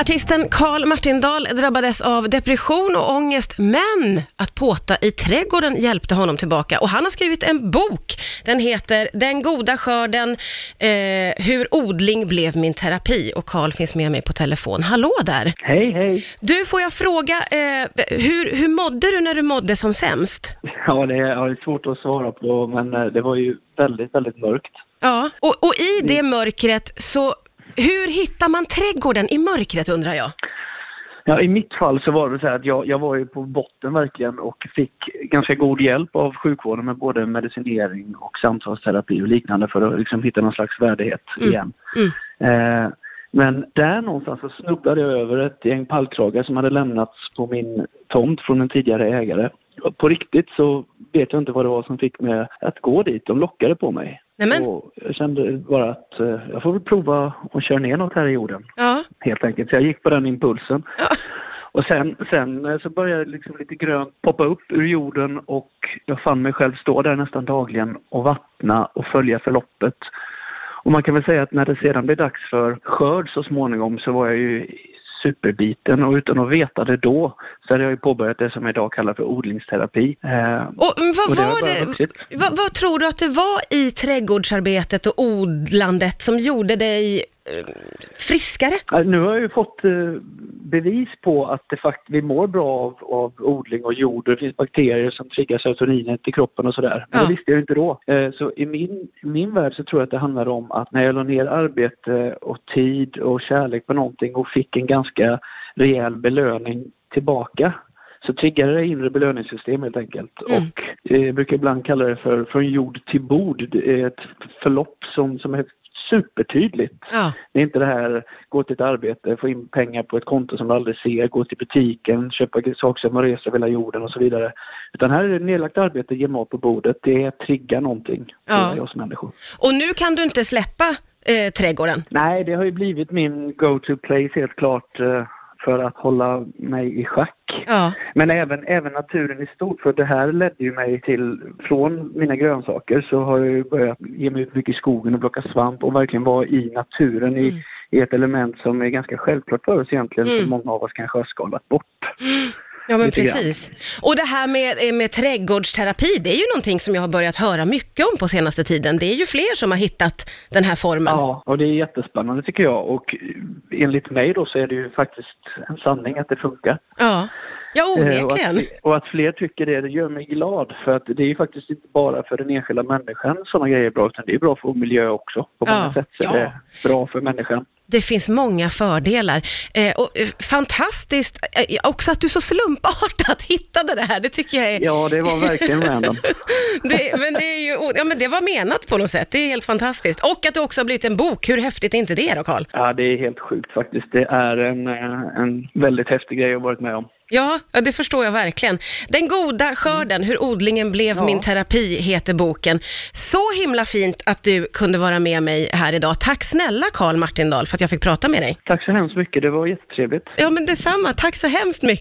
Artisten Karl Martindal drabbades av depression och ångest, men att påta i trädgården hjälpte honom tillbaka. Och han har skrivit en bok. Den heter Den goda skörden, eh, hur odling blev min terapi. Och Karl finns med mig på telefon. Hallå där! Hej, hej! Du, får jag fråga, eh, hur, hur mådde du när du mådde som sämst? Ja, det är, ja, det är svårt att svara på, men eh, det var ju väldigt, väldigt mörkt. Ja, och, och i det mörkret så, hur hittar man trädgården i mörkret undrar jag? Ja, I mitt fall så var det så här att jag, jag var ju på botten verkligen och fick ganska god hjälp av sjukvården med både medicinering och samtalsterapi och liknande för att liksom hitta någon slags värdighet Mm. igen. Mm. Eh, men där någonstans så snubblade jag över ett gäng pallkragar som hade lämnats på min tomt från en tidigare ägare. På riktigt så vet jag inte vad det var som fick mig att gå dit. De lockade på mig. Nämen. Och jag kände bara att eh, jag får väl prova att köra ner något här i jorden. Ja. Helt enkelt. Så jag gick på den impulsen. Ja. Och sen, sen eh, så började liksom lite grönt poppa upp ur jorden och jag fann mig själv stå där nästan dagligen och vattna och följa förloppet. Och man kan väl säga att när det sedan blev dags för skörd så småningom så var jag ju superbiten. Och utan att veta det då så hade jag påbörjat det som jag idag kallar för odlingsterapi. Eh, Och vad Och det har det, vad, vad tror du att det var i trädgårdsarbetet och odlandet som gjorde dig eh, friskare? Nu har jag ju fått eh, bevis på att det fakt- vi mår bra av, av odling och jord. Det finns bakterier som triggar serotoninet i kroppen och sådär. Men Ja. det visste jag ju inte då. Så i min, min värld så tror jag att det handlar om att när jag la ner arbete och tid och kärlek på någonting och fick en ganska rejäl belöning tillbaka så triggade det inre belöningssystem helt enkelt. Mm. Och eh, jag brukar ibland kalla det för från jord till bord. Det är ett förlopp som, som är supertydligt. Ja. Det är inte det här, gå till ett arbete, få in pengar på ett konto som du aldrig ser, gå till butiken, köpa saker som man reser över hela jorden och så vidare. Utan här är det nedlagt arbete, ge mat på bordet, det triggar någonting Ja. för oss människor. Och nu kan du inte släppa eh, trädgården. Nej, det har ju blivit min go-to place helt klart eh, för att hålla mig i schack. Ja. Men även, även naturen i stort, för det här ledde ju mig till, från mina grönsaker så har jag ju börjat ge mig ut mycket i skogen och plocka svamp och verkligen vara i naturen i, Mm. i ett element som är ganska självklart för oss egentligen, Mm. som många av oss kanske har skalat bort. Ja, men Lite grann. precis. Och det här med, eh, med trädgårdsterapi, det är ju någonting som jag har börjat höra mycket om på senaste tiden. Det är ju fler som har hittat den här formen. Ja, och det är jättespännande tycker jag och enligt mig då så är det ju faktiskt en sanning att det funkar. Ja, ja Eh, onekligen. Och att, och att fler tycker det, det gör mig glad. För att det är ju faktiskt inte bara för den enskilda människan sådana grejer är bra, utan det är bra för vår miljö också. På Ja, många sätt så ja. är det bra för människan. Det finns många fördelar. Eh, och eh, fantastiskt eh, också att du så slumpartat hittade det här. Det tycker jag är... Ja, det var verkligen random. Det, men, det är ju, ja, men det var menat på något sätt. Det är helt fantastiskt. Och att det också har blivit en bok. Hur häftigt är inte det då, Karl? Ja, det är helt sjukt faktiskt. Det är en, eh, en väldigt häftig grej jag varit med om. Ja, det förstår jag verkligen. Den goda skörden, hur odlingen blev Ja. min terapi, heter boken. Så himla fint att du kunde vara med mig här idag. Tack snälla Karl Martindal för att jag fick prata med dig. Tack så hemskt mycket, det var jättetrevligt. Ja, men detsamma. Tack så hemskt mycket.